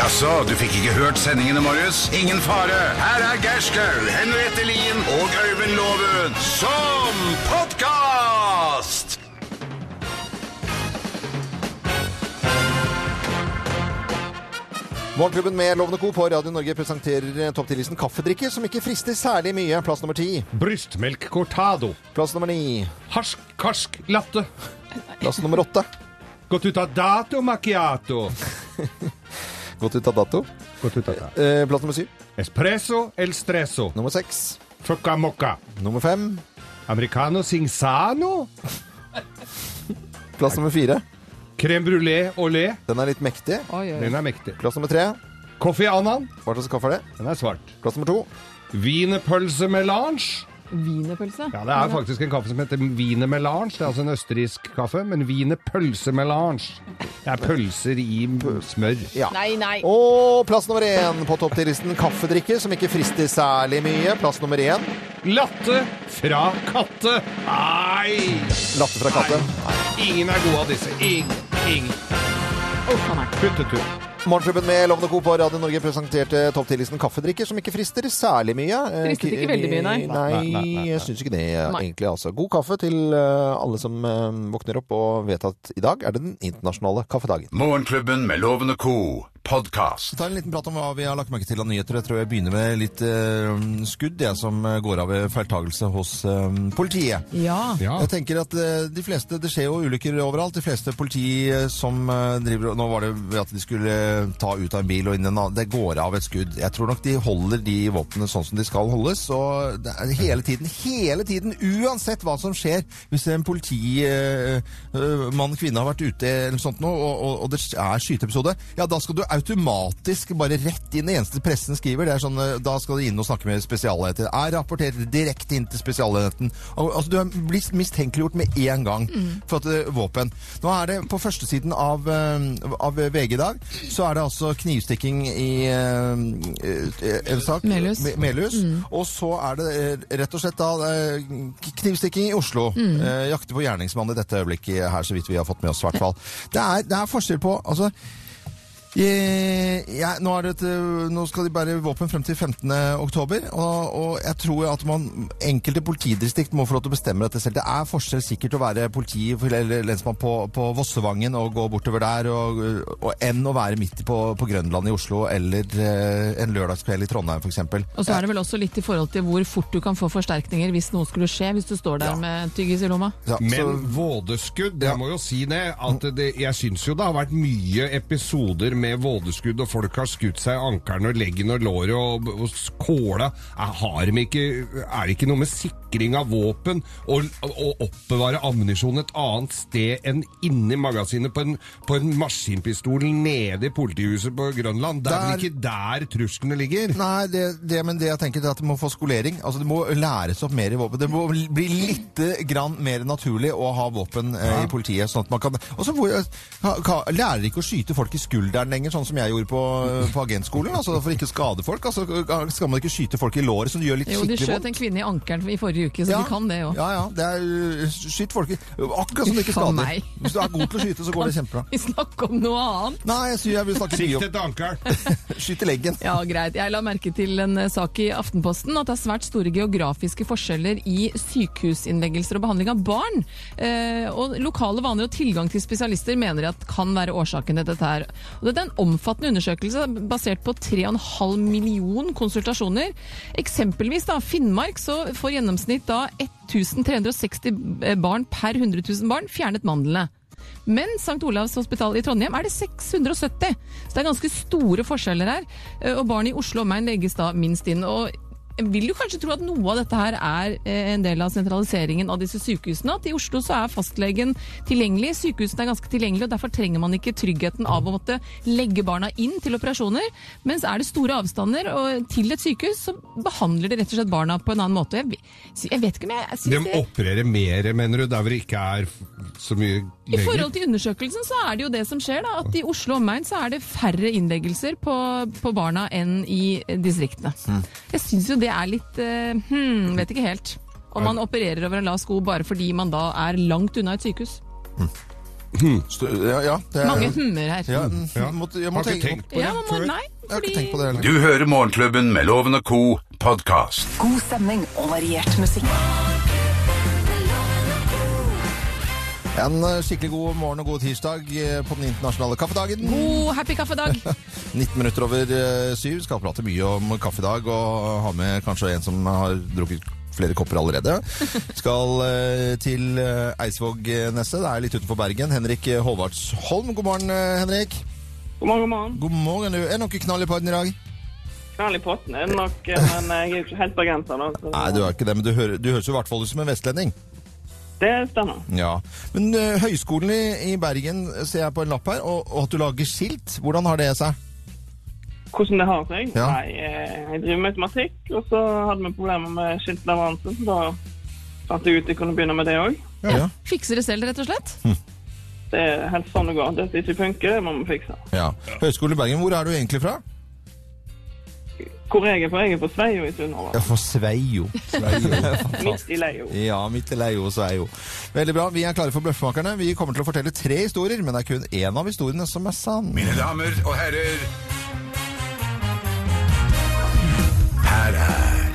Jaså, du fikk ikke hørt sendingene, Marius? Ingen fare. Her er Gerskaug, Henriette Lien og Øyvind Loven som podkast! Morgenklubben med Lovende Co. på Radio Norge presenterer topp 10-listen kaffedrikke som ikke frister særlig mye. Plass nummer ti. Brystmelk cortado. Plass nummer ni. Harsk, karsk latte. Plass nummer åtte. Gått ut av dato macchiato. Gått ut av dato. Gått ut av dato. Eh, plass nummer syv. Espresso el stresso. Nummer seks. Fucka mocca. Nummer fem. Americano singsano. Plass nummer fire. Crème brulé olé. Den er litt mektig. Oi, oi. Den er mektig. Plass nummer tre. Coffee anan. Hva slags kaffe er det? Den er svart. Plass nummer to. Wienerpølse melange. Wienerpølse? Ja, det er faktisk en kaffe som heter Wiener melange. Det er altså en østerriksk kaffe, men wienerpølse melange. Det er pølser i smør. Ja. Nei, nei. Og plass nummer én på topp 10-listen kaffedrikke som ikke frister særlig mye. Plass nummer én. Latte fra katte. Nei! Latte fra katte. Ingen er god av disse. Ingen. Ingen. Uff a meg. Puttetur. Morgenklubben med Lovende Co. på Radio Norge presenterte topp 10-listen kaffedrikker som ikke frister særlig mye. Eh, Fristet ikke veldig mye, nei. Nei, Nei, nei, nei, nei. jeg syns ikke det, Nei. egentlig. altså. God kaffe til eh, alle som eh, våkner opp og vet at i dag er det den internasjonale kaffedagen. Morgenklubben med Lovende Co. podkast. Ta en liten prat om hva vi har lagt merke til av nyheter. Jeg tror jeg begynner med litt eh, skudd, det som eh, går av ved feiltagelse hos eh, politiet. Ja. Ja. Jeg tenker at eh, de fleste, Det skjer jo ulykker overalt. De fleste politi eh, som eh, driver Nå var det ved at de skulle ta ut av en bil og inn i en annen. Det går av et skudd. Jeg tror nok de holder de våpnene sånn som de skal holdes. Og det er hele tiden, hele tiden, uansett hva som skjer, hvis en politimann, kvinne har vært ute eller noe sånt nå, og, og, og det er skyteepisode, ja, da skal du automatisk bare rett inn. Det eneste pressen skriver, det er sånn eh, Da skal du inn og snakke med spesialenheten. Er rapportert direkte inn til spesialenheten. Al- Altså, du er blitt mistenkeliggjort med en gang for at er våpen. Nå er det på førstesiden av, eh, av VG i dag, så er det altså knivstikking i eh, eh, en sak. Melhus. Melhus. Mm. Og så er det eh, rett og slett da eh, knivstikking i Oslo. Mm. jakter på gjerningsmann i dette øyeblikket her, så vidt vi har fått med oss, i hvert fall. Det er, det er forskjell på altså Eh, ja, nå, er det et, eh, nå skal de bære våpen frem til 15. oktober, og, og jeg tror at man, enkelte politidistrikt må få lov til å bestemme dette selv. Det er forskjell sikkert å være politi eller lensmann på, på Vossevangen og gå bortover der, og, og enn å være midt på, på Grønland i Oslo eller eh, en lørdagskveld i Trondheim f.eks. Og så er det vel også litt i forhold til hvor fort du kan få forsterkninger hvis noe skulle skje, hvis du står der Ja. med tyggis i lomma. Ja, Men så- vådeskudd, Ja. jeg må jo si det, at det, jeg syns jo det har vært mye episoder med vådeskudd, og folk har skutt seg i ankelen og leggen og låret og, og kåla. Er, har de ikke, er det ikke noe med sikring av våpen og, og oppbevare ammunisjon et annet sted enn inni magasinet på en, på en maskinpistol nede i politihuset på Grønland? Det er vel ikke der truslene ligger? Nei, det, det, men det jeg tenker er at det må få skolering. Altså Det må læres opp mer i våpen. Det må bli litt grann mer naturlig å ha våpen eh, i politiet. sånn at man kan... Og så lærer ikke å skyte folk i skulderen lenger, sånn som jeg gjorde på, på agentskolen. altså For ikke å skade folk. altså Skal man ikke skyte folk i låret, det gjør litt Jo, de skjøt en kvinne i ankelen i forrige uke, så de kan det òg. Ja, ja. Det er, uh, skyt folk i Akkurat som du ikke skader. meg. Hvis du er god til å skyte, så går det kjempebra. Vi snakker om noe annet. Nei, jeg sier jeg vil snakke mye Sikt om etter! Skyt i leggen. Ja, greit. Jeg la merke til en eh, sak i Aftenposten at det er svært store geografiske forskjeller i sykehusinnleggelser og behandling av barn. Eh, og lokale vaner og tilgang til spesialister mener jeg at kan være årsaken til dette her. Og dette er en omfattende undersøkelse basert på 3,5 million konsultasjoner. Eksempelvis da, Finnmark så får gjennomsnitt da 1360 barn per 100 000 barn fjernet mandlene. Men St. Olavs hospital i Trondheim er det 670. Så det er ganske store forskjeller her. Eh, Og barn i Oslo og omegn legges da minst inn. Og vil jo kanskje tro at noe av dette her er eh, en del av sentraliseringen av disse sykehusene. At i Oslo så er fastlegen tilgjengelig, sykehusene er ganske tilgjengelige, og derfor trenger man ikke tryggheten av å måtte legge barna inn til operasjoner. Mens er det store avstander og til et sykehus, så behandler de rett og slett barna på en annen måte. Jeg, jeg vet ikke om jeg, jeg De synes opererer mer, mener du, der hvor det ikke er så mye I forhold til undersøkelsen så er det jo det som skjer, da. At i Oslo omegn så er det færre innleggelser på, på barna enn i distriktene. Jeg synes jo det er litt uh, hmm, Vet ikke helt. Om man opererer over en lav sko bare fordi man da er langt unna et sykehus. Stø- Ja, ja, det er, Mange hummer her. Ja, mm, Ja. jeg må Har ikke tenke- tenkt på det Ja, man må, før. nei, Jeg har ikke tenkt på det heller. Du hører Morgenklubben med Loven og co. podkast. God stemning og variert musikk. En eh, skikkelig god morgen og god tirsdag eh, på den internasjonale kaffedagen. God happy kaffedag. 19 minutter over eh, syv. Skal prate mye om kaffedag og ha med kanskje en som har drukket flere kopper allerede. Skal til Eidsvågneset. Det er litt utenfor Bergen. Henrik Håvardsholm. God morgen, Henrik. God morgen, god morgen. God morgen. du. Er det noe knall i podden i dag? Knall i potten er det nok, men jeg er jo ikke helt bergenser, nå. så- Nei, du er ikke det, men du, hører, du høres jo i hvert fall ut som en vestlending. Det stemmer. Ja. Men eh, Høgskolen i, i Bergen ser jeg på en lapp her, og, og at du lager skilt. Hvordan har det seg? Hvordan det har seg? Ja. Nei, eh, jeg driver med matematikk, og så hadde vi problemer med skiltleveranse, så da fant jeg ut jeg kunne begynne med det òg. Ja. Fikser det selv, rett og slett. Det er helt sånn det går. Det som ikke funker, det må vi fikse. ja. Høgskolen i Bergen, hvor er du egentlig fra? Hvor jeg er fra? Jeg er fra Sveio i Sunnhordland. Ja, fra Sveio. Midt i Leio. Ja, midt i Leio og Sveio. Veldig bra. Vi er klare for Bløffmakerne. Vi kommer til å fortelle tre historier, men det er kun én av historiene som er sann. Mine damer og herrer. Her er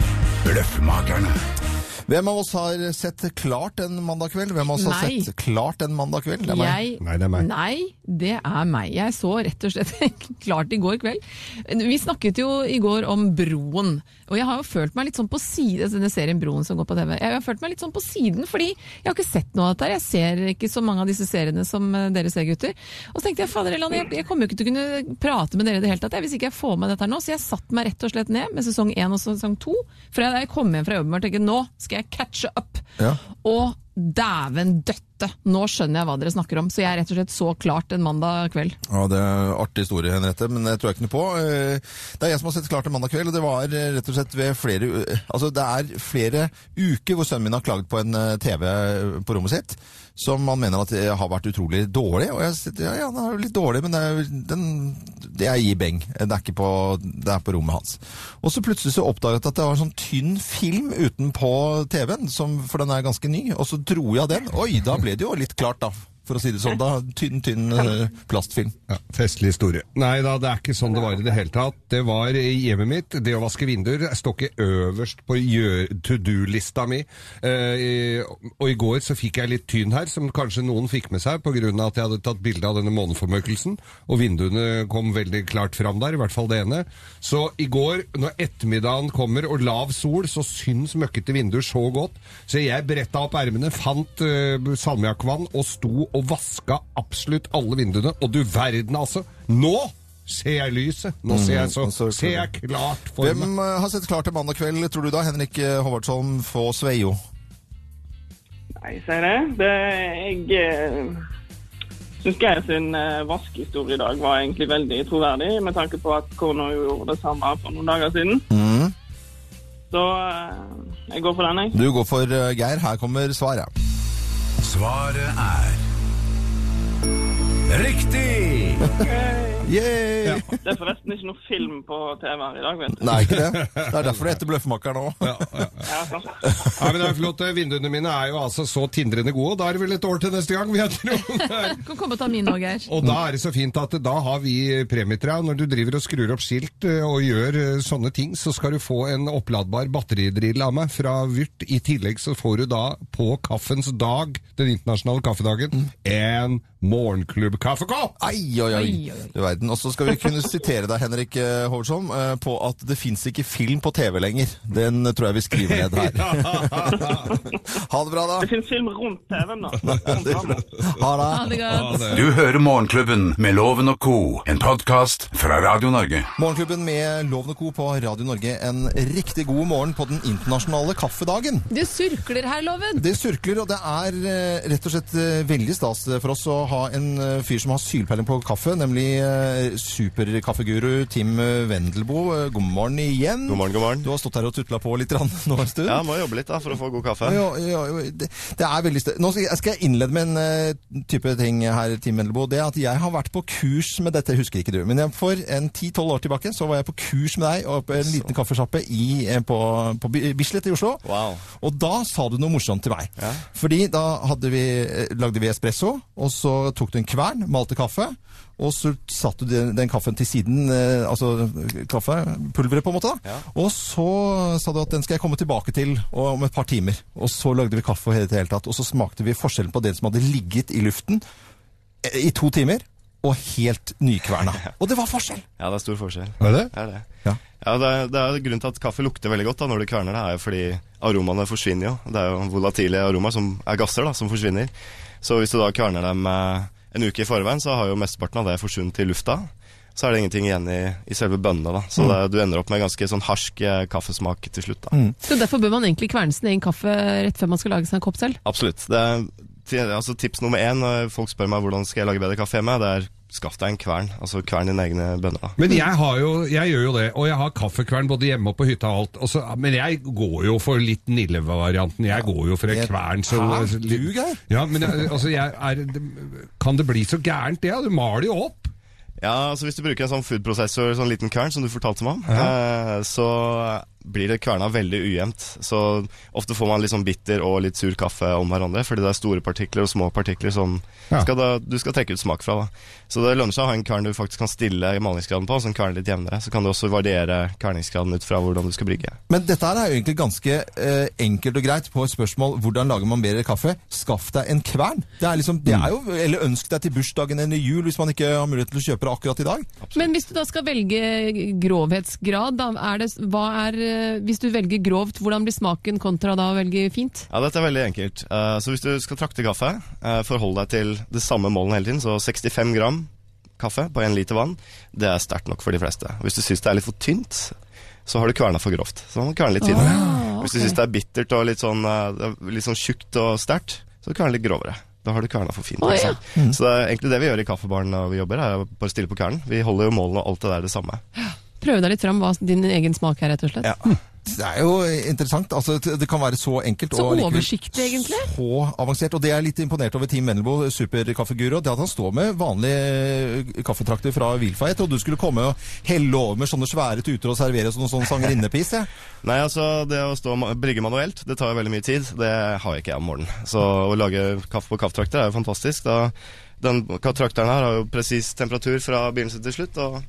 Bløffmakerne. Hvem av oss har sett klart en mandag kveld? Hvem av oss har Nei. sett klart en mandag kveld? Det er meg. Jeg, Nei, det er meg. Nei, det er meg. Jeg så rett og slett klart i går kveld. Vi snakket jo i går om Broen. Og jeg har jo følt meg litt sånn på siden, denne serien Broen som går på TV. Jeg har følt meg litt sånn på siden, fordi jeg har ikke sett noe av dette. Jeg ser ikke så mange av disse seriene som eh, dere ser, gutter. Og så tenkte jeg, fader Elan, jeg, jeg kommer jo ikke til å kunne prate med dere i det hele tatt jeg, hvis ikke jeg får med dette her nå. Så jeg satte meg rett og slett ned med sesong én og sesong to. For jeg, jeg kom hjem fra jobben og tenkte nå skal jeg catche up. Ja. Og dæven døtte! Nå skjønner jeg hva dere snakker om. Så jeg er rett og slett så klart en mandag kveld. Ja, det er en artig historie, Henriette, men det tror jeg ikke noe på. Eh, Det er jeg som har sett klart en mandag kveld, og det var eh, rett og slett ved flere Altså, det er flere uker hvor sønnen min har klaget på en eh, TV på rommet sitt, som han mener at har vært utrolig dårlig. Og jeg sier ja, ja, den er jo litt dårlig, men det er, den, det er i beng. Det er ikke på, det er på rommet hans. Og så plutselig så oppdaget jeg at det var sånn tynn film utenpå TV-en, for den er ganske ny, og så dro jeg den. Oi, da ble det jo litt klart, da. For å si det sånn, da. Tynn, tynn eh, plastfilm. Ja, festlig historie. Nei da, det er ikke sånn det var i det hele tatt. Det var i hjemmet mitt. Det å vaske vinduer står ikke øverst på to do-lista mi. Eh, og i går så fikk jeg litt tyn her, som kanskje noen fikk med seg pga. at jeg hadde tatt bilde av denne måneformørkelsen. Og vinduene kom veldig klart fram der, i hvert fall det ene. Så i går, når ettermiddagen kommer og lav sol, så syns møkkete vinduer så godt. Så jeg bretta opp ermene, fant uh, salmiakkvann og sto og vaska absolutt alle vinduene. Og du verden, altså! Nå ser jeg lyset! Nå ser jeg så, og så- ser jeg klart for meg. Hvem eh, har sett klart til mandag kveld, tror du da? Henrik eh, Håvardsholm få Sveio? Nei, sier det. det jeg eh, syns Geir sin eh, vaskehistorie i dag var egentlig veldig troverdig, med tanke på at kona gjorde det samme for noen dager siden. Mm. Så jeg går for den, jeg. Du går for Geir. Her kommer svaret. Svaret er Riktig! Yay! Det er forresten ikke noe film på TV her i dag, vet du. Nei, ikke det. Det er derfor det heter Bløffmakeren òg. Ja, ja, Ja, men det er flott. Vinduene mine er jo altså så tindrende gode, og da er det vel et år til neste gang, vil jeg tro. Kan komme og ta mine òg, Geir. Og da er det så fint at da har vi premietre. Når du driver og skrur opp skilt eh, og gjør eh, sånne ting, så skal du få en oppladbar batteridrill av meg fra Vyrt. I tillegg så får du da på kaffens dag, den internasjonale kaffedagen, en morgenklubb-kaffekopp! Ai, oi, oi. Oi, oi, oi. Du verden. Og så skal vi kunne sitere deg, Henrik eh, eh, på at det fins ikke film på TV lenger. Den tror jeg vi skriver ned her. ha det bra, da. Det finnes film rundt TV-en, da. Ha det. Ha det godt. Du hører Morgenklubben med Loven og co., en podkast fra Radio Norge. Morgenklubben med Loven og Co. på Radio Norge. En riktig god morgen på den internasjonale kaffedagen. Det surkler her, Loven. Det surkler, og det er eh, rett og slett veldig stas for oss å ha en fyr som har sylpeiling på kaffe, nemlig superkaffeguru Tim Wendelbo. Eh, God morgen igjen. God morgen, god morgen. Du har stått her og tutla på litt rann, nå en stund. Ja, må jobbe litt da, for å få god kaffe. Ja, ja, det, det er veldig stø... Nå skal jeg, innlede med en uh, type ting her, Tim Wendelbo. Det at jeg har vært på kurs med dette, husker ikke du. Men jeg, for en 10-12 år tilbake så var jeg på kurs med deg og på en liten kaffesjappe i, eh, på, på Bislett i Oslo. Wow. Og da sa du noe morsomt til meg. Ja. Fordi da vi, eh, lagde vi espresso, og så tok du en kvern, malte kaffe, og så satte du den, den kaffen til siden, eh, altså kaffepulveret på en måte da. Ja. Og så sa du at den skal jeg komme tilbake til og- om et par timer. Og så lagde vi kaffe i det hele tatt, og så smakte vi forskjellen på den som hadde ligget i luften eh, i to timer, og helt nykverna. Og det var forskjell! Ja, det er stor forskjell. Er det? Det er det. Ja. Ja, det er, det er Grunnen til at kaffe lukter veldig godt da, når du kverner det, er jo fordi aromaene forsvinner jo. Det er jo volatile aromaer, som er gasser, da, som forsvinner. Så hvis du da kverner dem eh, en uke i forveien, så har jo mesteparten av det forsvunnet i lufta. Så er det ingenting igjen i, i selve bønnene. da. Så det, du ender opp med ganske sånn harsk eh, kaffesmak til slutt. da. Så derfor bør man egentlig kverne sin egen kaffe rett før man skal lage seg en kopp selv. Absolutt. Det er, altså, tips nummer én når folk spør meg hvordan skal jeg lage bedre kaffe hjemme, det er skaff deg en kvern. Altså kvern dine egne bønner. da. Men jeg, har jo, jeg gjør jo det, og jeg har kaffekvern både hjemme og på hytta og alt. Og så, men jeg går jo for litt Nille-varianten. Jeg går jo for en kvern. Så, Hæ? Du, Geir? Ja, men jeg, altså, jeg er, kan det bli så gærent det? Ja? Du maler jo opp. Ja, altså Hvis du bruker en sånn food processor, sånn liten kvern, som du fortalte meg om, eh, så blir det kverna veldig ujevnt. Så ofte får man litt sånn bitter og litt sur kaffe om hverandre, fordi det er store partikler og små partikler som Ja. skal da, du skal trekke ut smak fra. da. Så det lønner seg å ha en kvern du faktisk kan stille malingsgraden på, som kverner litt jevnere. Så kan du også variere kverningsgraden ut fra hvordan du skal brygge. Men dette her er jo egentlig ganske eh, enkelt og greit på et spørsmål hvordan lager man bedre kaffe. Skaff deg en kvern. Det er liksom, det er jo, Eller ønsk deg til bursdagen eller jul hvis man ikke har mulighet til å kjøpe det akkurat i dag. Men hvis du da skal velge grovhetsgrad, da er det, hva er, hvis du velger grovt, hvordan blir smaken kontra da å velge fint? Ja, dette er veldig enkelt. Uh, så hvis du skal trakte kaffe, uh, forhold deg til det samme målen hele tiden. Så 65 gram kaffe på 1 liter vann, det er sterkt nok for de fleste. Hvis du syns det er litt for tynt, så har du kverna for grovt. Så man kverne litt tynnere. Ah, Hvis du syns det er bittert og litt sånn, eh, litt sånn tjukt og sterkt, så kverne litt grovere. Da har du kverna for fint. Oh, ja. liksom. Så det er egentlig det vi gjør i kaffebaren når vi jobber, er bare stille på kvernen. Vi holder jo målene og alt det der det samme. Prøve deg litt fram hva din egen smak er, rett og slett. Ja. Det er jo interessant. altså Det kan være så enkelt. Så og oversiktlig, egentlig. Så avansert. Og det er jeg litt imponert over Team Mendelbo, superkaffeguro, Det at han står med vanlige eh, kaffetrakter fra Wilfa. og du skulle komme og helle over med sånne svære tuter og servere sånn, sånn sangerinnepis, jeg. Nei, altså det å stå brygge manuelt, det tar jo veldig mye tid. Det har jeg ikke jeg om morgenen. Så å lage kaffe på kaffetrakter er jo fantastisk. Da, den trakteren her har jo presis temperatur fra begynnelse til slutt, og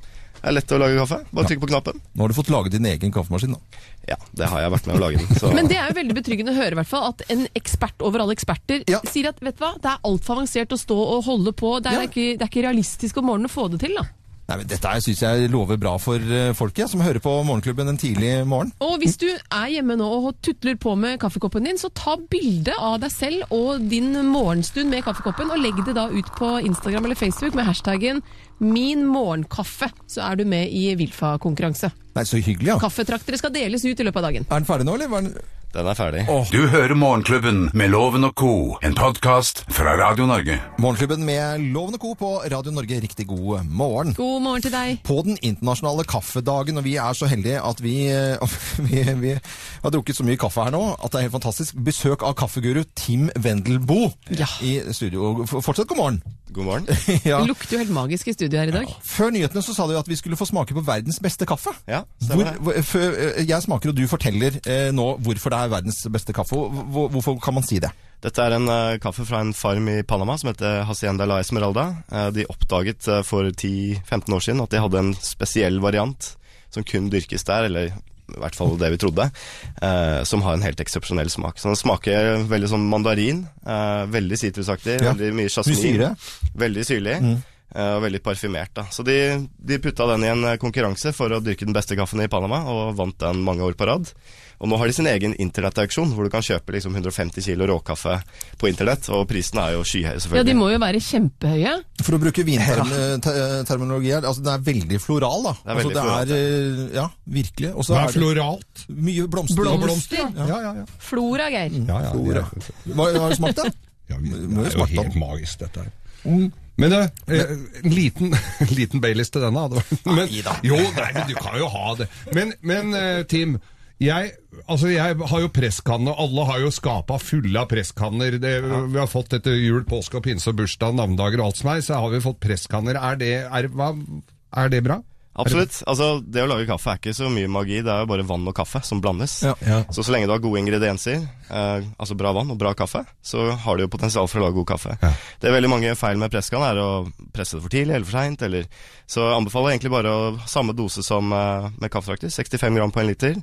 er lett å lage kaffe. Bare trykke på knappen. Nå har du fått laget din egen kaffemaskin. da. Ja, det har jeg vært med å lage den. Så. Men det er jo veldig betryggende å høre i hvert fall at en ekspert over alle eksperter Ja. sier at vet du hva, det er altfor avansert å stå og holde på. Det er, Ja. ikke, det er ikke realistisk om morgenen å få det til. da. Nei, men Dette syns jeg lover bra for folket ja, som hører på Morgenklubben en tidlig morgen. Og hvis du er hjemme nå og tutler på med kaffekoppen din, så ta bilde av deg selv og din morgenstund med kaffekoppen, og legg det da ut på Instagram eller Facebook med hashtaggen 'min morgenkaffe'. Så er du med i Wilfa-konkurranse. Nei, Så hyggelig, ja. Kaffetraktere skal deles ut i løpet av dagen. Er den ferdig nå, eller? Den... Er ferdig. Du hører Morgenklubben med Loven og co., en podkast fra Radio Norge. Morgenklubben med Loven og Co. på Radio Norge. Riktig god morgen. God morgen til deg. På den internasjonale kaffedagen, og vi er så heldige at vi, vi, vi har drukket så mye kaffe her nå at det er helt fantastisk. Besøk av kaffeguru Tim Wendelbo Ja. i studio. Fortsett god morgen. God morgen. ja. Det lukter jo helt magisk i studio her i dag. Før nyhetene så sa du at vi skulle få smake på verdens beste kaffe. Ja, stemmer det. hvor, før, eh, jeg smaker, og du forteller eh, nå hvorfor det er verdens beste kaffe. Hvorfor kan man si det? Dette er en uh, kaffe fra en farm i Panama som heter Hacienda La Esmeralda. Uh, de oppdaget uh, for 10-15 år siden at de hadde en spesiell variant som kun dyrkes der, eller i hvert fall det vi trodde, som har en helt eksepsjonell smak. Så den smaker veldig som mandarin, veldig sitrusaktig, Ja. veldig mye jasmin. Veldig syrlig. eh, Og veldig parfymert. da Så de, de putta den i en eh, konkurranse for å dyrke den beste kaffen i Panama, og vant den mange år på rad. Og nå har de sin egen internettauksjon, hvor du kan kjøpe liksom 150 kilo råkaffe på internett. Og prisene er jo skyhøye, Ja, de må jo være kjempehøye. For å bruke vinterminologi her, altså den er veldig floral, da. er altså, det floralt, er, eh, ja, virkelig. Også Hva er er floralt? mye blomster. Blomster. Ja, ja, ja. Flora, Geir. ja, ja, Flora. er- Hva har du smakt det? ja vi, det er jo helt magisk, dette her. Men det, eh, en liten, liten Baileys til denne men. Jo, nei, men du kan jo ha det. Men, men eh, Tim, jeg, altså jeg har jo presskanne, alle har jo skapa fulle av presskanner. Det, Vi har fått etter jul, påske og pinse og bursdag, navnedager og alt som er, så har vi fått presskanner. Er det, er, hva, er det bra? Absolutt. Altså, det å lage kaffe er ikke så mye magi, det er jo bare vann og kaffe som blandes. Ja. Ja. Så så lenge du har gode ingredienser, eh, altså bra vann og bra kaffe, så har du jo potensial for å lage god kaffe. Ja. Det er veldig mange feil med presskann, er å presse det for tidlig eller for seint, eller Så jeg anbefaler egentlig bare å samme dose som eh, med kaffetrakter, 65 gram på en liter.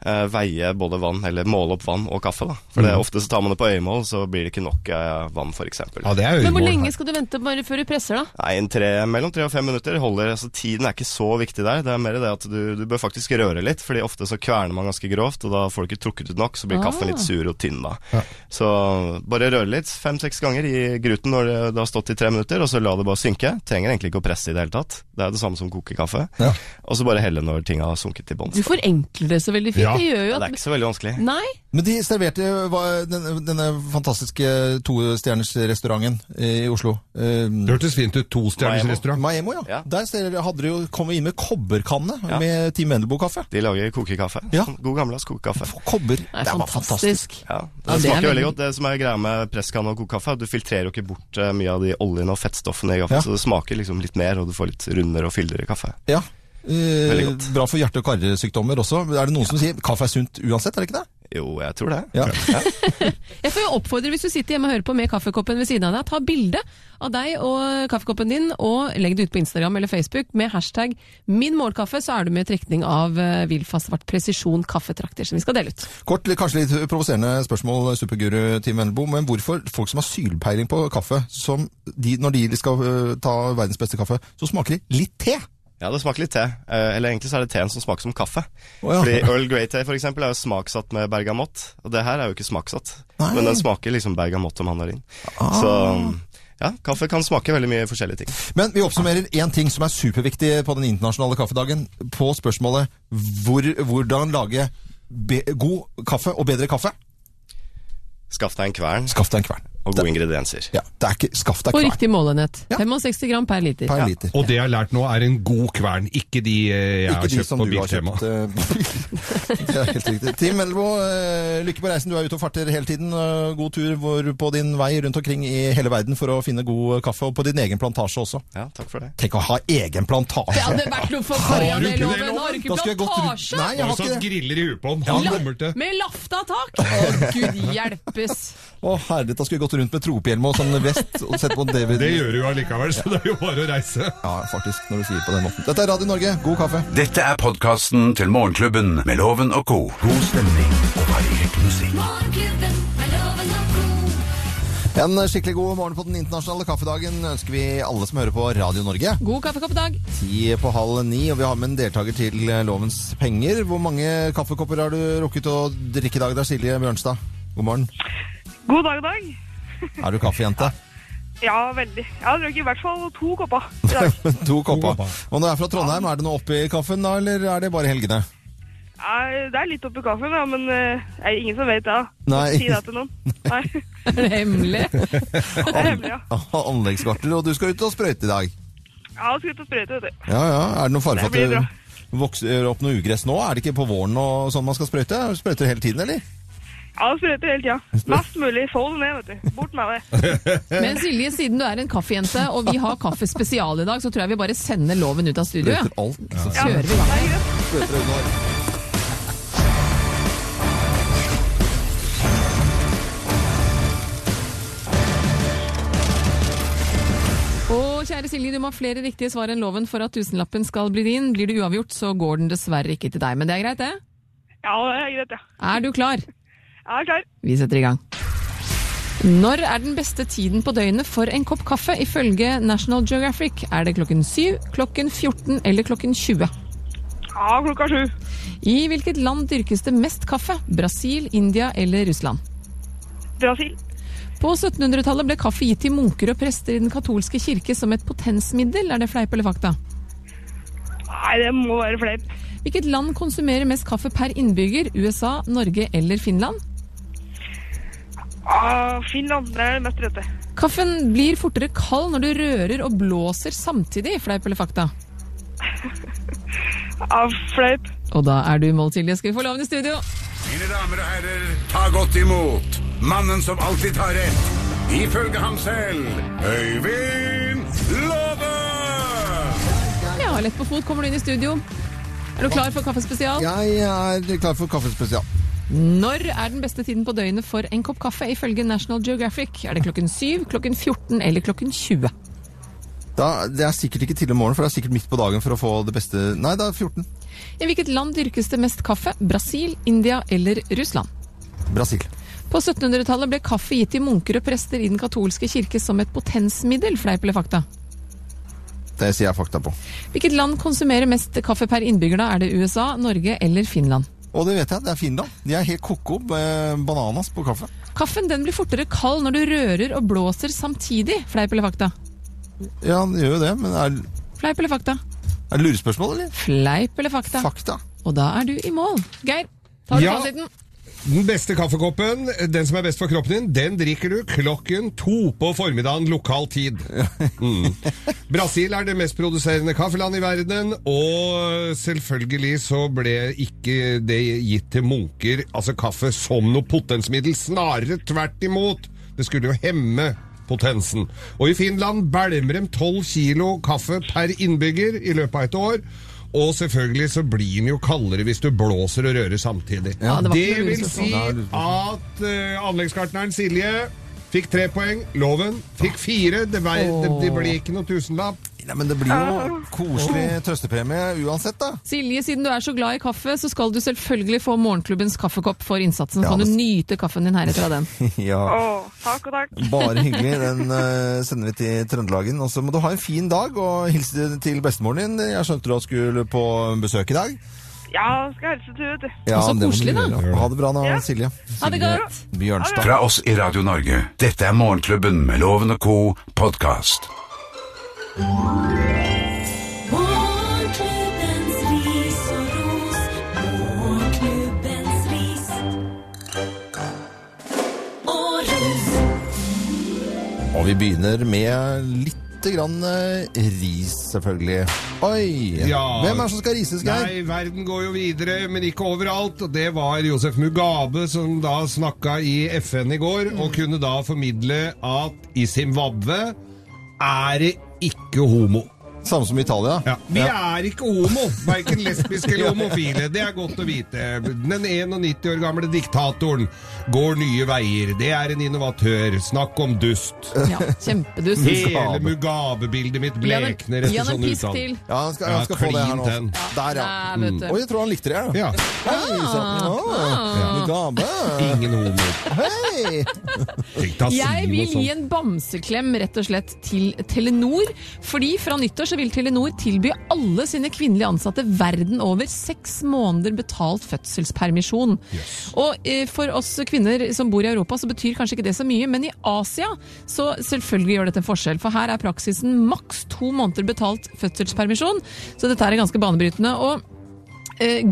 Eh, veie både vann, eller måle opp vann og kaffe, da. For det, ofte så tar man det på øyemål, så blir det ikke nok eh, vann, f.eks. Ja, det er Men hvor lenge skal du vente bare før du presser, da? Nei, en tre, mellom tre og fem minutter holder. altså Tiden er ikke så viktig der. Det er mer det at du, du bør faktisk røre litt, fordi ofte så kverner man ganske grovt, og da får du ikke trukket ut nok, så blir kaffen litt sur og tynn da. Ja. Så bare røre litt, fem-seks ganger i gruten når det, det har stått i tre minutter, og så la det bare synke. Trenger egentlig ikke å presse i det hele tatt. Det er det samme som koke kaffe. Ja. Og så bare helle når ting har sunket til bunns. Du forenkler det så veldig fint. Ja. Det gjør jo Ja, det er ikke så veldig vanskelig. Nei. Men de serverte hva- denne, denne fantastiske tostjernersrestauranten i Oslo. Eh, Det hørtes fint ut. Tostjernersrestaurant. Maemo. Ja. Ja. Der hadde de jo kommet inn med kobberkanne Ja. med Team Vendelbo-kaffe. De lager kokekaffe. Ja. Sånn God gammeldags kokekaffe. Kobber. Det er Det var fantastisk. fantastisk. Ja, det Ja, det er smaker veldig veldig- godt. Det som er greia med presskanne og kokekaffe, er at du filtrerer jo ikke bort eh, mye av de oljene og fettstoffene i kaffen, Ja. så det smaker liksom litt mer, og du får litt rundere og fyldigere kaffe. Ja. Eh, godt. bra for hjerte- og karsykdommer også. Er det noen som sier kaffe er sunt uansett, er det ikke det? Jo, jeg tror det. Ja. Jeg får jo oppfordre hvis du sitter hjemme og hører på med kaffekoppen ved siden av deg, ta bilde av deg og kaffekoppen din, og legg det ut på Instagram eller Facebook med hashtag 'min målkaffe', så er du med i trekning av uh, Vilfa Svart Presisjon kaffetrakter som vi skal dele ut. Kort, kanskje litt provoserende spørsmål, superguru Team Vendelbo, men hvorfor folk som har sylpeiling på kaffe, som de, når de skal øh, ta verdens beste kaffe, så smaker de litt te? Ja, det smaker litt te. Eh, Eller egentlig så er det teen som smaker som kaffe. Oh, ja. Fordi Earl Grey-te for eksempel er jo smaksatt med bergamott, og det her er jo ikke smaksatt. Nei. Men den smaker liksom bergamott og mandarin. Så ja, kaffe kan smake veldig mye forskjellige ting. Men vi oppsummerer én ting som er superviktig på den internasjonale kaffedagen. På spørsmålet hvor, hvordan lage god kaffe og bedre kaffe. Skaff deg en kvern Skaff deg en kvern. Og gode ingredienser. Ja, det er ikke, Skaff deg Og kvern riktig målenhet. Ja. 65 gram per liter. per Ja. Og det jeg har lært nå, er en god kvern, ikke de eh, jeg Ikke har de kjøpt som på du har Biltema. eh, det er helt riktig. Team Melbo, eh, lykke på reisen. Du er ute og farter hele tiden. God tur på din vei rundt omkring i hele verden for å finne god kaffe, og på din egen plantasje også. Ja, takk for det. Tenk å ha egen plantasje! Det hadde vært noe for Har du Karianne ikke det, Loven! Loven? Har du ikke plantasje? Nei, jeg Har ikke det. griller i huet på den? Han kommer til Med laftatak! Å, gud hjelpes! Å herlig, da skulle jeg gått rundt med tropehjelm og sånn vest og sett på DVD. Det gjør du jo allikevel, så det er jo bare å reise. Ja, faktisk, når du sier det på den måten. Dette er Radio Norge, god kaffe. Dette er podkasten til Morgenklubben med Loven og co. God stemning og variert musikk. Morgenklubben med Loven og co. En skikkelig god morgen på den internasjonale kaffedagen ønsker vi alle som hører på Radio Norge. God kaffekoppdag. Ti på halv ni, og vi har med en deltaker til Lovens penger. Hvor mange kaffekopper har du rukket å drikke i dag? da, Silje Bjørnstad. God morgen. God dag, dag. Er du kaffejente? Ja, veldig. Jeg har drukket i hvert fall to kopper i dag. to kopper. Og når du er fra Trondheim, er det noe oppi kaffen da, eller er det bare helgene? Nei, Det er litt oppi kaffen, ja, men eh, det er ingen som vet det. Nei. Si det til noen. Nei, Er det hemmelig? det er hemmelig, ja. Anleggsgartner, og du skal ut og sprøyte i dag. Ja, jeg skal ut og sprøyte, vet du. Ja, ja. Er det noen fare for at det vokser opp noe ugress nå? Er det ikke på våren og sånn man skal sprøyte? Sprøyter hele tiden, eller? Sprøyter hele tida. Mest mulig. Få det ned, vet du. Bort med det. Men Silje, siden du er en kaffejente, og vi har kaffespesial i dag, så tror jeg vi bare sender loven ut av studio. Ja. Alt. Så Ja, Kjører vi i gang. Og kjære Silje, du må ha flere riktige svar enn loven for at tusenlappen skal bli din. Blir det uavgjort, så går den dessverre ikke til deg. Men det er greit, det. Ja, det er greit, ja. Er du klar? Jeg er klar. Vi setter i gang. Når er den beste tiden på døgnet for en kopp kaffe ifølge National Geographic? Er det klokken 7, klokken 14 eller klokken 20? Ja, klokka 7. I hvilket land dyrkes det mest kaffe? Brasil, India eller Russland? Brasil. På 1700-tallet ble kaffe gitt til munker og prester i den katolske kirke som et potensmiddel. Er det fleip eller fakta? Nei, det må være fleip. Hvilket land konsumerer mest kaffe per innbygger? USA, Norge eller Finland? Ah, Finland. Det er det mest rette. Kaffen blir fortere kald når du rører og blåser samtidig. Fleip eller fakta? Av fleip. Og da er du i mål, Silje. Skal vi få loven i studio? Mine damer og herrer, ta godt imot mannen som alltid tar rett, ifølge ham selv, Øyvind Love! Ja, lett på fot kommer du inn i studio. Er du klar for kaffespesial? Jeg er klar for kaffespesial. Når er den beste tiden på døgnet for en kopp kaffe ifølge National Geographic? Er det klokken 7, klokken 14 eller klokken 20? Da, det er sikkert ikke tidlig om morgenen, for det er sikkert midt på dagen for å få det beste Nei, det er 14. I hvilket land dyrkes det mest kaffe? Brasil, India eller Russland? Brasil. På 1700-tallet ble kaffe gitt til munker og prester i den katolske kirke som et potensmiddel. Fleip eller fakta? Det sier jeg fakta på. Hvilket land konsumerer mest kaffe per innbygger da? Er det USA, Norge eller Finland? Og det vet jeg, det er Finland. De er helt ko-ko bananas på kaffe. Kaffen den blir fortere kald når du rører og blåser samtidig. Fleip eller fakta? Ja, det gjør jo det, men er, Fleip eller fakta? er det lurespørsmål, eller? Fleip eller fakta? Fakta. Og da er du i mål. Geir, tar du Ja. fasiten? Den beste kaffekoppen, den som er best for kroppen din, den drikker du klokken to på formiddagen lokal tid. Mm. Brasil er det mest produserende kaffeland i verden, og selvfølgelig så ble ikke det gitt til munker, altså kaffe, som noe potensmiddel. Snarere tvert imot. Det skulle jo hemme potensen. Og i Finland bælmer de 12 kilo kaffe per innbygger i løpet av et år. Og selvfølgelig så blir den jo kaldere hvis du blåser og rører samtidig. Ja, det det vil si lurespørsmål. at uh, anleggsgartneren Silje fikk tre poeng. Loven fikk fire. Det, vei, det, det ble ikke noe tusenlapp. Nei, men det blir jo koselig trøstepremie uansett, da. Silje, siden du er så glad i kaffe, så skal du selvfølgelig få morgenklubbens kaffekopp for innsatsen. Så Ja, kan du nyte kaffen din heretter av den. Ja, Å, takk og takk. Bare hyggelig. Den uh, sender vi til Trøndelagen. Og så må du ha en fin dag, og hilse til bestemoren din. Jeg skjønte du skulle på besøk i dag. Ja, skal hilse til ut. Ja, Så koselig, da. Ha det bra nå, Ja. Silje. Ha det godt. Bjørnstad. Fra oss i Radio Norge, dette er Morgenklubben med Loven og Co. podkast. Og vi begynner med litt grann eh, ris, selvfølgelig. Oi! Ja. Hvem er det som skal rises, Geir? Nei, verden går jo videre, men ikke overalt. Og det var Josef Mugabe som da snakka i FN i går, og kunne da formidle at i Zimbabwe er ikke homo. Samme som Italia. Ja. Vi er ikke homo, verken lesbiske eller homofile. Det er godt å vite. Den 91 år gamle diktatoren går nye veier. Det er en innovatør. Snakk om dust. Ja, Kjempedust. Hele Mugabe-bildet mitt blekner etter sånn til. Ja, han skal, han skal få det her nå. Der, ja. Mm. Oi, jeg tror han likte det. Ja. Ja. Hei, sånn. Å, Mugabe. Ingen homo. Hei! Jeg vil gi en bamseklem rett og slett til Telenor. Fordi fra nyttår så vil Telenor tilby alle sine kvinnelige ansatte verden over seks måneder betalt fødselspermisjon. Og eh, for oss kvinner som bor i Europa så betyr kanskje ikke det så mye, men i Asia så selvfølgelig gjør dette en forskjell. For her er praksisen maks to måneder betalt fødselspermisjon. Så dette er ganske banebrytende. og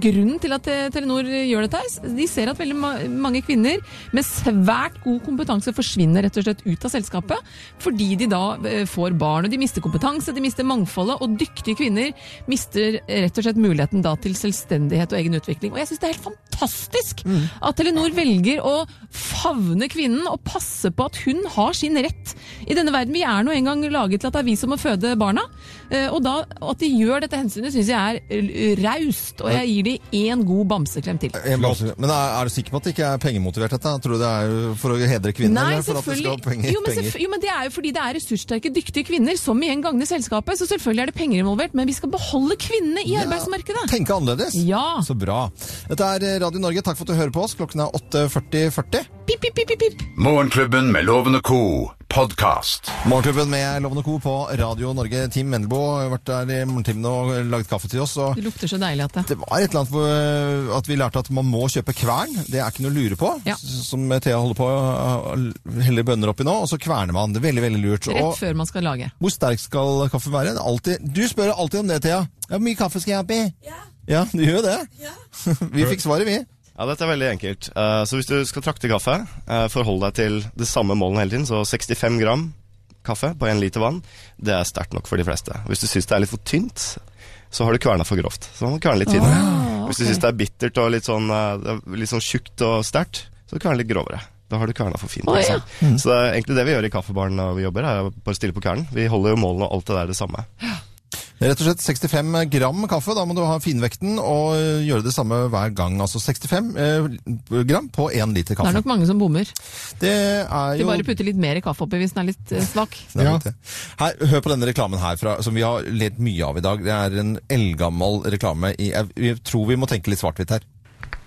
grunnen til at eh, Telenor gjør dette, de ser at veldig ma mange kvinner med svært god kompetanse forsvinner rett og slett ut av selskapet, fordi de da eh, får barn, og de mister kompetanse, de mister mangfoldet, og dyktige kvinner mister eh, rett og slett muligheten da til selvstendighet og egen utvikling. Og jeg syns det er helt fantastisk at Telenor velger å favne kvinnen og passe på at hun har sin rett i denne verden. Vi er nå engang laget til at det er vi som må føde barna, eh, og da at de gjør dette hensynet syns jeg er eh, raust, og jeg gir de én god bamseklem til. Men er, er du sikker på at det ikke er pengemotivert, dette? Tror du det er for å hedre kvinner? Nei, eller for at det skal selvfølgelig. penger? jo, men jo, men det er jo fordi det er ressurssterke, dyktige kvinner som igjen gagner selskapet. Så selvfølgelig er det penger involvert, men vi skal beholde kvinnene i arbeidsmarkedet. Tenke annerledes. Ja. Så bra. Dette er Radio Norge. Takk for at du hører på oss. Klokken er 8.40.40. Pip, pip, pip, pip, pip. Morgenklubben med lovende ko Co. podkast. Morgenklubben med Lovende Co. på Radio Norge. Team Mendelbo har vært der i morgentimene og laget kaffe til oss. Og Det lukter så deilig at det det var et eller annet hvor, eh, at vi lærte at man må kjøpe kvern. Det er ikke noe å lure på. Ja. Som Thea holder på å helle bønner oppi nå, og så kverner man. Det er veldig, veldig lurt. rett Og før man skal lage. hvor sterk skal kaffen være? Altid. Du spør alltid om det, Thea. Hvor mye kaffe skal jeg oppi? Ja. ja, du gjør det. Ja. vi fikk svaret, vi. Ja, dette er veldig enkelt. Uh, så hvis du skal trakte kaffe, uh, forhold deg til det samme målen hele tiden, så 65 gram kaffe på én liter vann, det er sterkt nok for de fleste. Hvis du syns det er litt for tynt, så har du kverna for grovt. Så man må kverne litt finere. Hvis du syns det er bittert og litt sånn, uh, litt sånn tjukt og sterkt, så kvern litt grovere. Da har du kverna for fint. Oh, ja. mm. Så det er egentlig det vi gjør i kaffebaren når vi jobber, er bare stille på kvernen. Vi holder jo målene og alt det der det samme. Rett og slett 65 gram kaffe. Da må du ha finvekten og øh, gjøre det samme hver gang. Altså 65 eh, gram på 1 liter kaffe. Det er nok mange som bommer. Det er De bare putter litt mer kaffe oppi hvis den er litt eh, svak. Er Ja. Her, hør på denne reklamen her, fra, som vi har ledd mye av i dag. Det er en eldgammel reklame. I, jeg tror vi må tenke litt svart-hvitt her.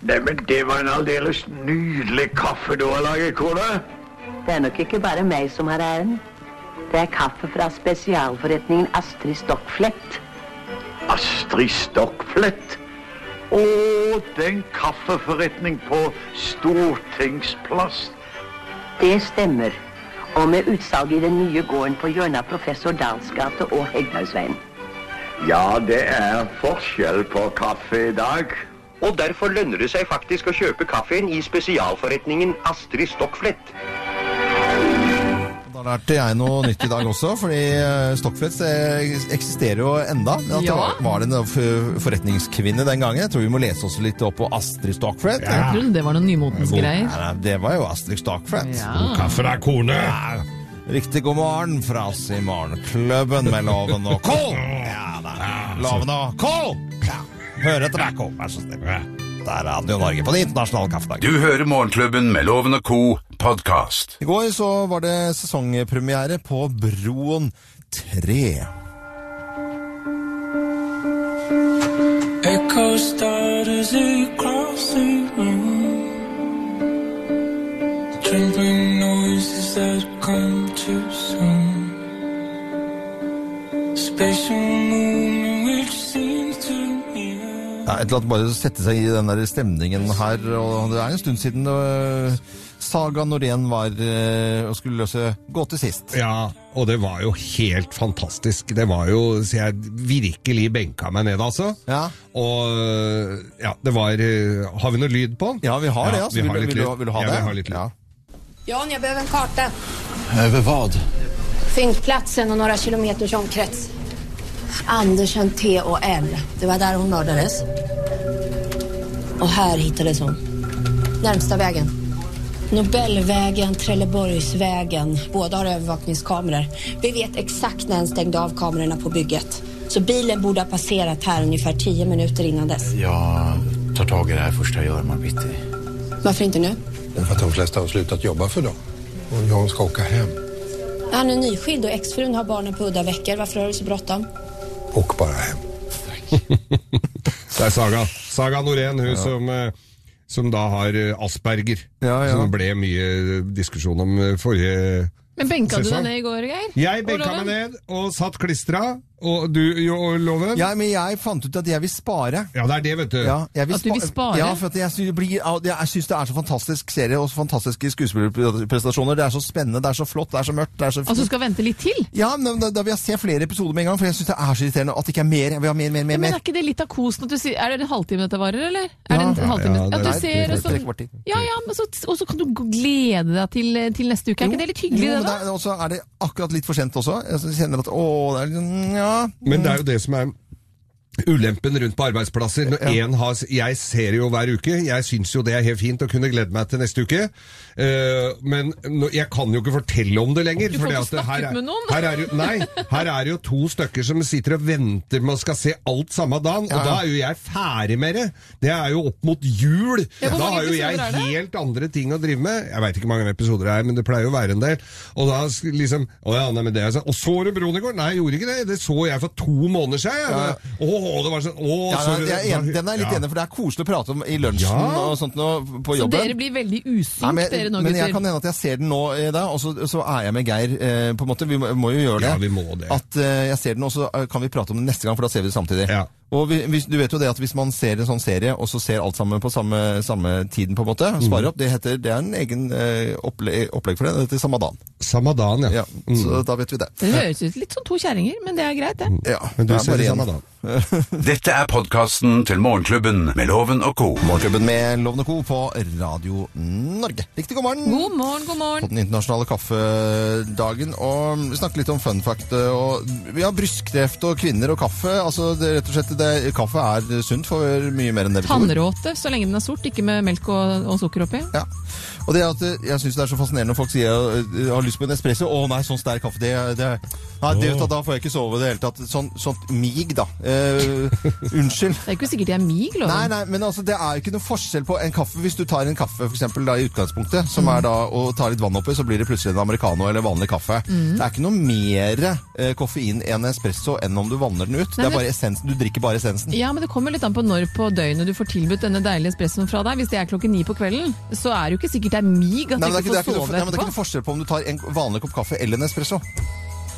Neimen, det var en aldeles nydelig kaffe du har laget, kone. Det er nok ikke bare meg som har æren. Det er kaffe fra spesialforretningen Astrid Stockflett. Astrid Stockflett. Å, den kaffeforretning på Stortingsplass. Det stemmer. Og med utsalg i den nye gården på hjørnet av Professor Dahls gate og Hegnausveien. Ja, det er forskjell på kaffe i dag. Og derfor lønner det seg faktisk å kjøpe kaffen i spesialforretningen Astrid Stockflett. Da lærte jeg noe nytt i dag også, fordi eh, Stockflets eh, eksisterer jo enda. Men at Ja. var, var det en forretningskvinne den gangen? Jeg tror vi må lese oss litt opp på Astrid Stockfred. Jeg trodde det var noen nymotens greier. Det var jo Astrid Stockflett. Ja. Kaffe deg, kone! Riktig god morgen fra oss i Morgenklubben med Loven og Co. Ja. Loven og Co. Ja. Hør etter deg, Co. Vær så snill. Det er Radio Norge på den internasjonale kaffedagen. Du hører Morgenklubben med Loven og Co. podkast. I går så var det sesongpremiere på Broen 3. Echo starters across the room. Trembling noises that come too soon. Spatial movement which seems to. Ja, et eller annet bare sette seg i den der stemningen her. Og det er en stund siden uh, Saga Norén var uh, og skulle løse gåte sist. Ja, og det var jo helt fantastisk. Det var jo Så jeg virkelig benka meg ned, altså. Ja. Og ja, det var uh, Har vi noe lyd på? Ja, vi har det. Altså. vi Vil, har du- litt vil, du, vil du ha ja, det? Vi har litt lyd. Ja. Jan, jeg behøver en karta. hva? vad? Fyndplatsen og noen kilometers omkrets. Andersen T och L. Det var där hon mördades. Och här hittades hon. Närmsta vägen. Nobelvägen, Trelleborgsvägen. Båda har övervakningskameror. Vi vet exakt när han stängde av kamerorna på bygget. Så bilen borde ha passerat här ungefär tio minuter innan dess. Jag tar tag i det här första jag gör man bitti. Varför inte nu? För att de flesta har slutat jobba för dem. Och jag ska åka hem. Han är nyskild och exfrun har barnen på udda veckor. Varför har du så bråttom? Åk bare hjem. Det er Saga. Saga Norén, hun som, eh, som da har eh, asperger. Ja, ja. Som det ble mye eh, diskusjon om forrige sesong. Men benka du Sesong. deg ned i går, Geir? Jeg benka meg ned og satt klistra, og du, jo, Loven? ja, men jeg fant ut at jeg vil spare. Ja, det er det, vet du. Ja, jeg At du vil spare? Ja, for at jeg syns, det blir, jeg syns det er så fantastisk serie og så fantastiske skuespillerprestasjoner. Det er så spennende, det er så flott, det er så mørkt. Det er så Altså, du skal vente litt til? Ja, men da, da vil jeg se flere episoder med en gang, for jeg syns det er så irriterende at det ikke er mer. Jeg vil ha mer, mer, mer. Men er ikke det litt av kosen at du sier Er det en halvtime dette varer, eller? Er det en Ja. halvtime? Ja, Ja, det du er- ser, og så. Ja, ja, men så, og så kan du glede deg til, til neste uke. Er ikke det litt hyggelig, jo, det, da? Og så er det akkurat litt for sent også. Jeg kjenner at å, det er litt sånn, ja. Men det er jo det som er ulempen rundt på arbeidsplasser. Når en har, jeg ser jo hver uke, jeg syns jo det er helt fint å kunne glede meg til neste uke, Uh, men no, jeg kan jo ikke fortelle om det lenger. Du får ikke at det- her snakket er- med noen. Her er, jo, nei, her er det jo to stykker som sitter og venter med å skal se alt samme dagen, og da er jo jeg ferdig med det. Det er jo opp mot jul. Ja, da har jo jeg helt andre ting å drive med. Jeg veit ikke hvor mange episoder det er, men det pleier jo å være en del. Og da liksom Å ja, nei, men det er sånn. Og så du Bronegård? i går? Nei, jeg gjorde ikke det. Det så jeg for to måneder siden. jeg. Åh, det var sånn Åh, Ja, så nei, jeg er den er jeg litt Ja. enig, for det er koselig å prate om i lunsjen Ja. og sånt nå på Så jobben. dere blir veldig Nei, usynk, dere nå, men jeg gutter. kan hende at jeg ser den nå i dag, og så, så er jeg med Geir. Eh, på en måte. Vi må, må jo gjøre det. Ja, vi må det. At eh, jeg ser den, og så eh, kan vi prate om den neste gang, for da ser vi det samtidig. Ja. Og vi, hvis, du vet jo det at hvis man ser en sånn serie, og så ser alt sammen på samme, samme tiden, på en måte, svarer sparer opp, det, heter, det er en egen eh, opple opplegg for det. Det heter Samadan. Samadan, ja. ja. Ja, Så da vet vi det. Det høres ut litt som to kjerringer, men det er greit, det. Ja, Men du det er ser bare det en. samme. Dette er podkasten til Morgenklubben med Loven og co. Morgenklubben med Loven og Co. på Radio Norge. Riktig god morgen. God morgen, god morgen. På den internasjonale kaffedagen, og vi snakker litt om fun fact. Og vi har brystkreft og kvinner og kaffe. Altså, det, rett og slett, det, kaffe er sunt for mye mer enn det vi tror. Tannråte, så lenge den er sort, ikke med melk og, og sukker oppi. Ja. Og det at eh, jeg syns det er så fascinerende når folk sier eh, jeg har lyst på en espresso. Å nei, sånn sterk kaffe, det, det Nei, det, da får jeg ikke sove i det hele tatt. Sånn, sånt mig, da. Uh, unnskyld. Det er ikke sikkert de er mig, loven. Nei, nei, men altså, det er jo ikke noe forskjell på en kaffe. Hvis du tar en kaffe for eksempel, da, i utgangspunktet, som Mm. er da å ta litt vann oppi, så blir det plutselig en americano eller vanlig kaffe. Mm. Det er ikke noe mer uh, koffein i en espresso enn om du vanner den ut. Nei, det er men- bare essensen. Du drikker bare essensen. Ja, men det kommer litt an på når på døgnet du får tilbudt denne deilige espressoen fra deg. Hvis det er klokken ni på kvelden, så er det jo ikke sikkert det er mig at Nei, det er ikke, ikke får sove på. men det er ikke noe forskjell på om du tar en vanlig kopp kaffe eller en espresso.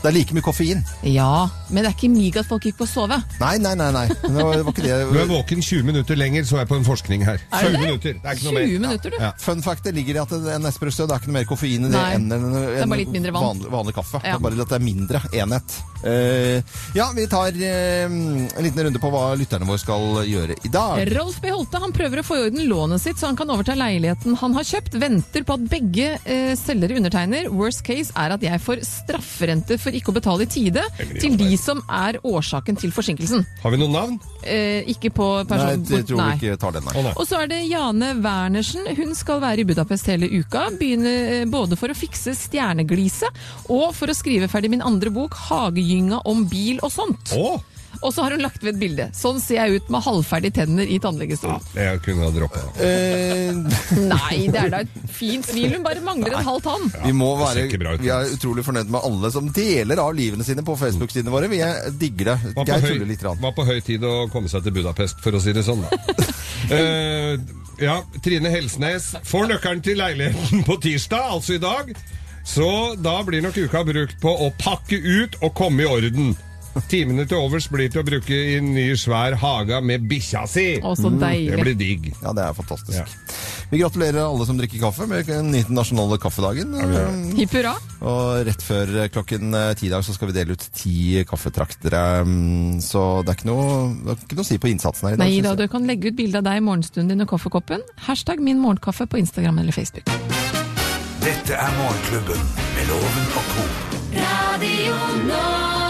Det er like mye koffein. Ja, men det er ikke mig at folk ikke får sove. Nei, nei, nei. nei. Det var, det var ikke Du er våken 20 minutter lenger, så jeg på en forskning her. Er 20 det det? minutter, det er ikke noe mer. 20 minutter, du. Ja. Fun fact det ligger i at en espresso det er ikke noe mer koffein i det enn en, en, en bare litt mindre vanlig, vanlig kaffe. Det er bare at det er mindre enhet. Eh, ja, vi tar eh, en liten runde på hva lytterne våre skal gjøre i dag. Rolf B. Holte han prøver å få i orden lånet sitt, så han kan overta leiligheten han har kjøpt. Venter på at begge eh, selgere undertegner. Worst case er at jeg får strafferente for ikke å betale i tide til de som er årsaken til forsinkelsen. Har vi noen navn? Eh, ikke på Nei, person... jeg tror nei. vi ikke tar den. Nei. nei. Og så er det Jane Wernersen. Hun skal være i Budapest hele uka. Begynne eh, både for å fikse stjernegliset og for å skrive ferdig min andre bok, 'Hagegynga om bil og sånt'. Å! Og så har hun lagt ved et bilde. Sånn ser jeg ut med halvferdige tenner i Ja, tannlegestolen. det kunne ha droppa. Eh, Nei, det er da et fint smil. Hun bare mangler en halv tann. vi må være. Vi er utrolig fornøyd med alle som deler av livene sine på Facebook-sidene våre. Vi er- digger det. Var på, høy, tuller litt. Grann. var på høy tid å komme seg til Budapest, for å si det sånn. Da. Eh, ja, Trine Helsnes får nøkkelen til leiligheten på tirsdag, altså i dag. Så da blir nok uka brukt på å pakke ut og komme i orden. Timene til overs blir til å bruke i en ny, svær hage med bikkja si. Å, så Det blir digg. Ja, det er fantastisk. Ja. Vi gratulerer alle som drikker kaffe med den internasjonale kaffedagen. Hipp hurra. Og rett før klokken eh, ti i dag så skal vi dele ut ti kaffetraktere. mm, Så det er ikke noe, det er ikke noe å si på innsatsen her i dag. Nei da, du kan legge ut bilde av deg i morgenstunden din og kaffekoppen. Hashtag min morgenkaffe på Instagram eller Facebook. Dette er Morgenklubben med Loven og co. Radio Norge.